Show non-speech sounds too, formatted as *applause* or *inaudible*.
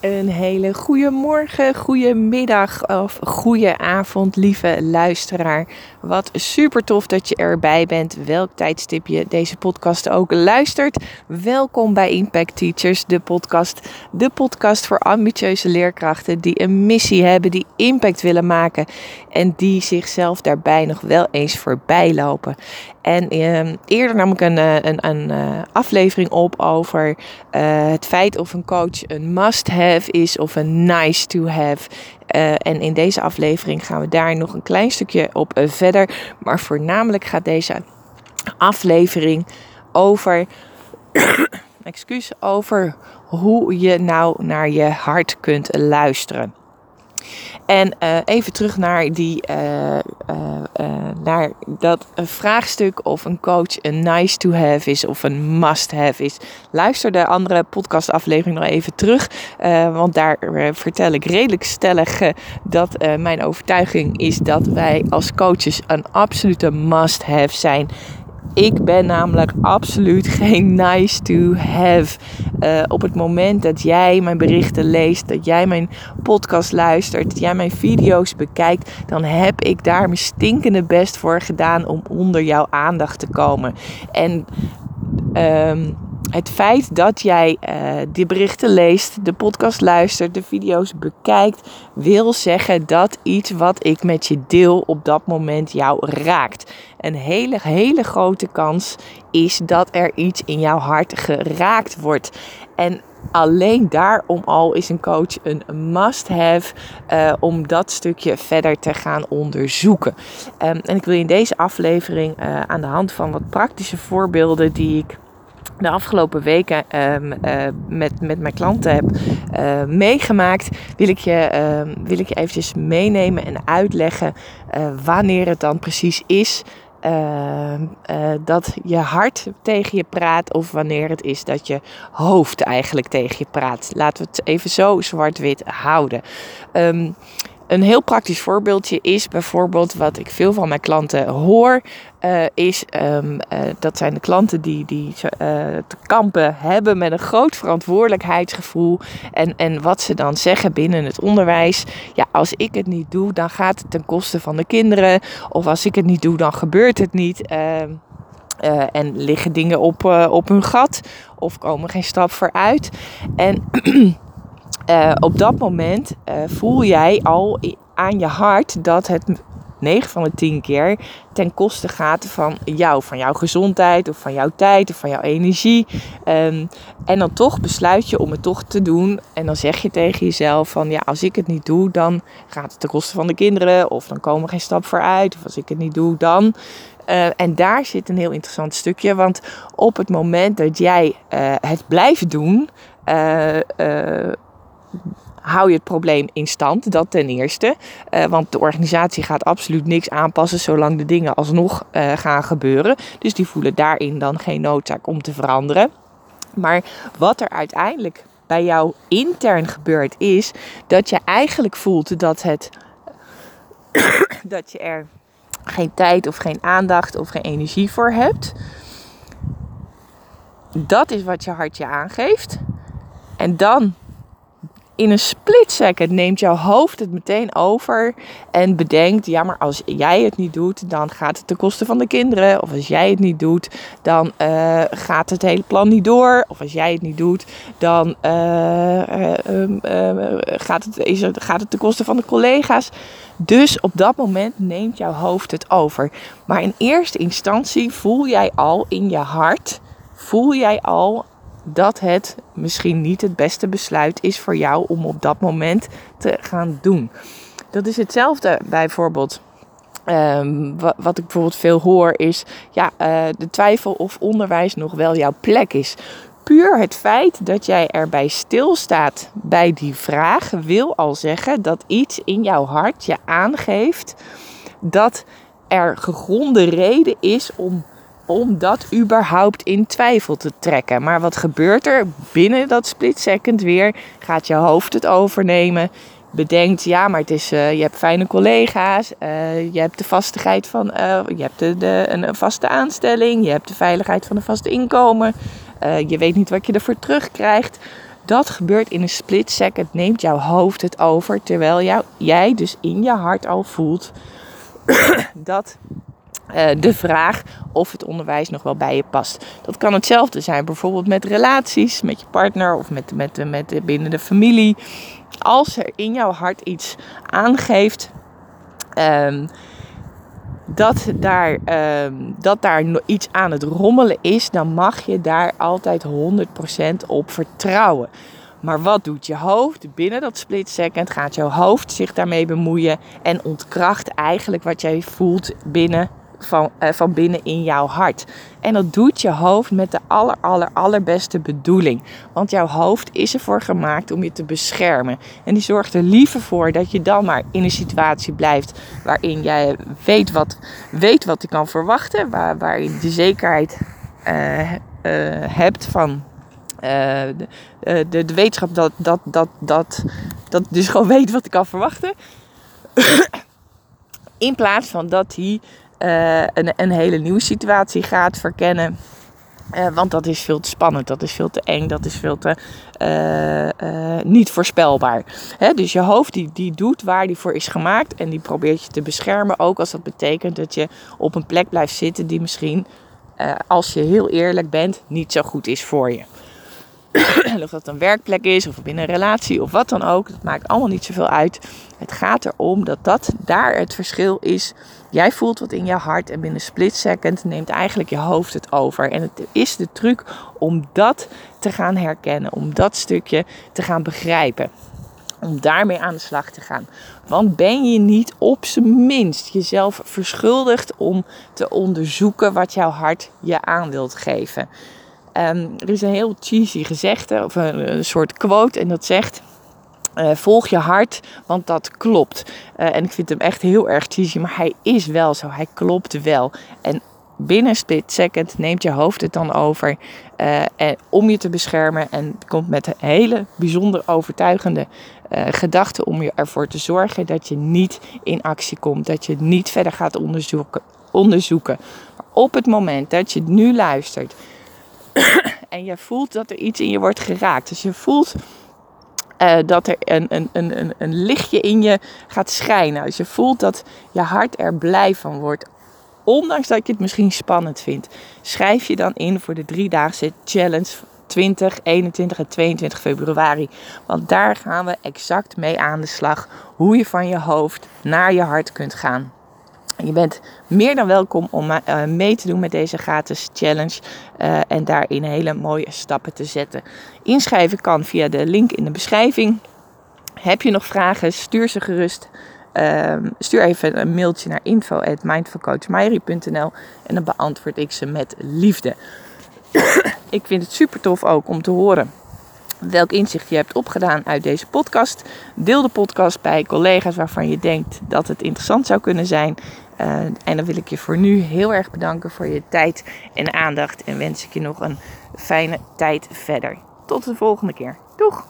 Een hele goede morgen, goede middag of goede avond, lieve luisteraar. Wat super tof dat je erbij bent. Welk tijdstip je deze podcast ook luistert. Welkom bij Impact Teachers, de podcast. De podcast voor ambitieuze leerkrachten die een missie hebben, die impact willen maken en die zichzelf daarbij nog wel eens voorbij lopen. En eh, eerder nam ik een, eh, een, uh, aflevering op over uh, het feit of een coach een is of een nice-to-have. Uh, en in deze aflevering gaan we daar nog een klein stukje op uh, verder. Maar voornamelijk gaat deze aflevering over. *coughs* excuus, over hoe je nou naar je hart kunt luisteren. En uh, even terug naar, die, uh, uh, naar dat vraagstuk of een coach een nice to have is of een must have is. Luister de andere podcastaflevering nog even terug. want daar vertel ik redelijk stellig dat mijn overtuiging is dat wij als coaches een absolute must have zijn ik ben namelijk absoluut *laughs* geen nice to have. Uh, op het moment dat jij mijn berichten leest, dat jij mijn podcast luistert, dat jij mijn video's bekijkt, dan heb ik daar mijn stinkende best voor gedaan om onder jouw aandacht te komen. En um, het feit dat jij uh, die berichten leest, de podcast luistert, de video's bekijkt, wil zeggen dat iets wat ik met je deel op dat moment jou raakt. Een hele, hele grote kans is dat er iets in jouw hart geraakt wordt. En alleen daarom al is een coach een must-have uh, om dat stukje verder te gaan onderzoeken. Um, en ik wil in deze aflevering uh, aan de hand van wat praktische voorbeelden die ik de afgelopen weken um, uh, met, met mijn klanten heb uh, meegemaakt, wil ik, je, uh, wil ik je eventjes meenemen en uitleggen eh, wanneer het dan precies is ehm, dat je hart tegen je praat of wanneer het is dat je hoofd eigenlijk tegen je praat. Laten we het even zo zwart-wit houden. Um, een heel praktisch voorbeeldje is bijvoorbeeld wat ik veel van mijn klanten hoor. Uh, is um, uh, dat zijn de klanten die, die uh, te kampen hebben met een groot verantwoordelijkheidsgevoel. En, en wat ze dan zeggen binnen het onderwijs. Ja, als ik het niet doe, dan gaat het ten koste van de kinderen. Of als ik het niet doe, dan gebeurt het niet. Ehm, en liggen dingen op, op hun gat. Of komen geen stap vooruit. En *clears throat* uh, op dat moment uh, voel jij al aan je hart dat het 9 van de 10 keer ten koste gaat van jou, van jouw gezondheid of van jouw tijd of van jouw energie. Um, en dan toch besluit je om het toch te doen. En dan zeg je tegen jezelf van ja, als ik het niet doe, dan gaat het ten koste van de kinderen. Of dan komen we geen stap vooruit. Of als ik het niet doe, dan. Uh, en daar zit een heel interessant stukje. Want op het moment dat jij het blijft doen hou je het probleem in stand. Dat ten eerste. Uh, want de organisatie gaat absoluut niks aanpassen zolang de dingen alsnog uh, gaan gebeuren. Dus die voelen daarin dan geen noodzaak om te veranderen. Maar wat er uiteindelijk bij jou intern gebeurt, is dat je eigenlijk voelt dat het. *coughs* dat je er geen tijd of geen aandacht of geen energie voor hebt. Dat is wat je hart je aangeeft. En dan in een split second neemt jouw hoofd het meteen over en bedenkt: ja, maar als jij het niet doet, dan gaat het ten koste van de kinderen. Of als jij het niet doet, dan uh, gaat het hele plan niet door. Of als jij het niet doet, dan uh, uh, gaat, het, is gaat het ten koste van de collega's. Dus op dat moment neemt jouw hoofd het over. Maar in eerste instantie voel jij al in je hart, voel jij al dat het misschien niet het beste besluit is voor jou om op dat moment te gaan doen. Dat is hetzelfde bijvoorbeeld. Um, wat, ik bijvoorbeeld veel hoor is ja, uh, de twijfel of onderwijs nog wel jouw plek is. Puur het feit dat jij erbij stilstaat bij die vraag wil al zeggen dat iets in jouw hart je aangeeft dat er gegronde reden is om om dat überhaupt in twijfel te trekken. Maar wat gebeurt er binnen dat split second weer? Gaat je hoofd het overnemen? Bedenkt, ja, maar het is, uh, je hebt fijne collega's, uh, je hebt de vastigheid van, uh, je hebt de, de, een vaste aanstelling, je hebt de veiligheid van een vast inkomen, je weet niet wat je ervoor terugkrijgt. dat gebeurt in een split second. Neemt jouw hoofd het over. Terwijl jou, jij dus in je hart al voelt *coughs* dat uh, de vraag of het onderwijs nog wel bij je past. Dat kan hetzelfde zijn, bijvoorbeeld met relaties, met je partner of met, met, met, binnen de familie. Als er in jouw hart iets aangeeft. Um, dat daar, um, dat daar iets aan het rommelen is, dan mag je daar altijd 100% op vertrouwen. Maar wat doet je hoofd? Binnen dat split second gaat jouw hoofd zich daarmee bemoeien en ontkracht eigenlijk wat jij voelt binnen van, uh, van binnen in jouw hart. En dat doet je hoofd met de aller, aller, allerbeste bedoeling. Want jouw hoofd is ervoor gemaakt om je te beschermen. En die zorgt er liever voor dat je dan maar in een situatie blijft waarin jij weet wat, weet wat je kan verwachten. Waar, waar je de zekerheid uh, uh, hebt van de, de, de, wetenschap dat, dat, dat, dat, dat dus gewoon weet wat ik kan verwachten. *coughs* In plaats van dat hij uh, een, een, hele nieuwe situatie gaat verkennen. Uh, want dat is veel te spannend, dat is veel te eng, dat is veel te uh, niet voorspelbaar. Hè? Dus je hoofd die, die doet waar die voor is gemaakt en die probeert je te beschermen. Ook als dat betekent dat je op een plek blijft zitten die misschien, als je heel eerlijk bent, niet zo goed is voor je. *clears throat* of dat een werkplek is of binnen een relatie of wat dan ook. Dat maakt allemaal niet zoveel uit. Het gaat erom dat dat daar het verschil is. Jij voelt wat in je hart en binnen split second neemt eigenlijk je hoofd het over. En het is de truc om dat te gaan herkennen, om dat stukje te gaan begrijpen. Om daarmee aan de slag te gaan. Want ben je niet op zijn minst jezelf verschuldigd om te onderzoeken wat jouw hart je aan wilt geven. Um, er is een heel cheesy gezegde, of een, soort quote, en dat zegt: uh, Volg je hart, want dat klopt. Uh, en ik vind hem echt heel erg cheesy, maar hij is wel zo. Hij klopt wel. En binnen split second neemt je hoofd het dan over uh, en, om je te beschermen. En komt met hele bijzonder overtuigende gedachten om je ervoor te zorgen dat je niet in actie komt. Dat je niet verder gaat onderzoeken. onderzoeken. Maar op het moment dat je nu luistert *coughs* en je voelt dat er iets in je wordt geraakt. Dus je voelt uh, dat er een, een, een, een lichtje in je gaat schijnen. Als je voelt dat je hart er blij van wordt. Ondanks dat je het misschien spannend vindt. Schrijf je dan in voor de driedaagse challenge 20, 21 en 22 februari. Want daar gaan we exact mee aan de slag. Hoe je van je hoofd naar je hart kunt gaan. Je bent meer dan welkom om uh, mee te doen met deze gratis challenge uh, en daarin hele mooie stappen te zetten. Inschrijven kan via de link in de beschrijving. Heb je nog vragen? Stuur ze gerust. Uh, stuur even een mailtje naar info@mindfulcoachmairie.nl en dan beantwoord ik ze met liefde. *clears throat* ik vind het super tof ook om te horen welk inzicht je hebt opgedaan uit deze podcast. Deel de podcast bij collega's waarvan je denkt dat het interessant zou kunnen zijn. Uh, en dan wil ik je voor nu heel erg bedanken voor je tijd en aandacht. En wens ik je nog een fijne tijd verder. Tot de volgende keer. Doeg!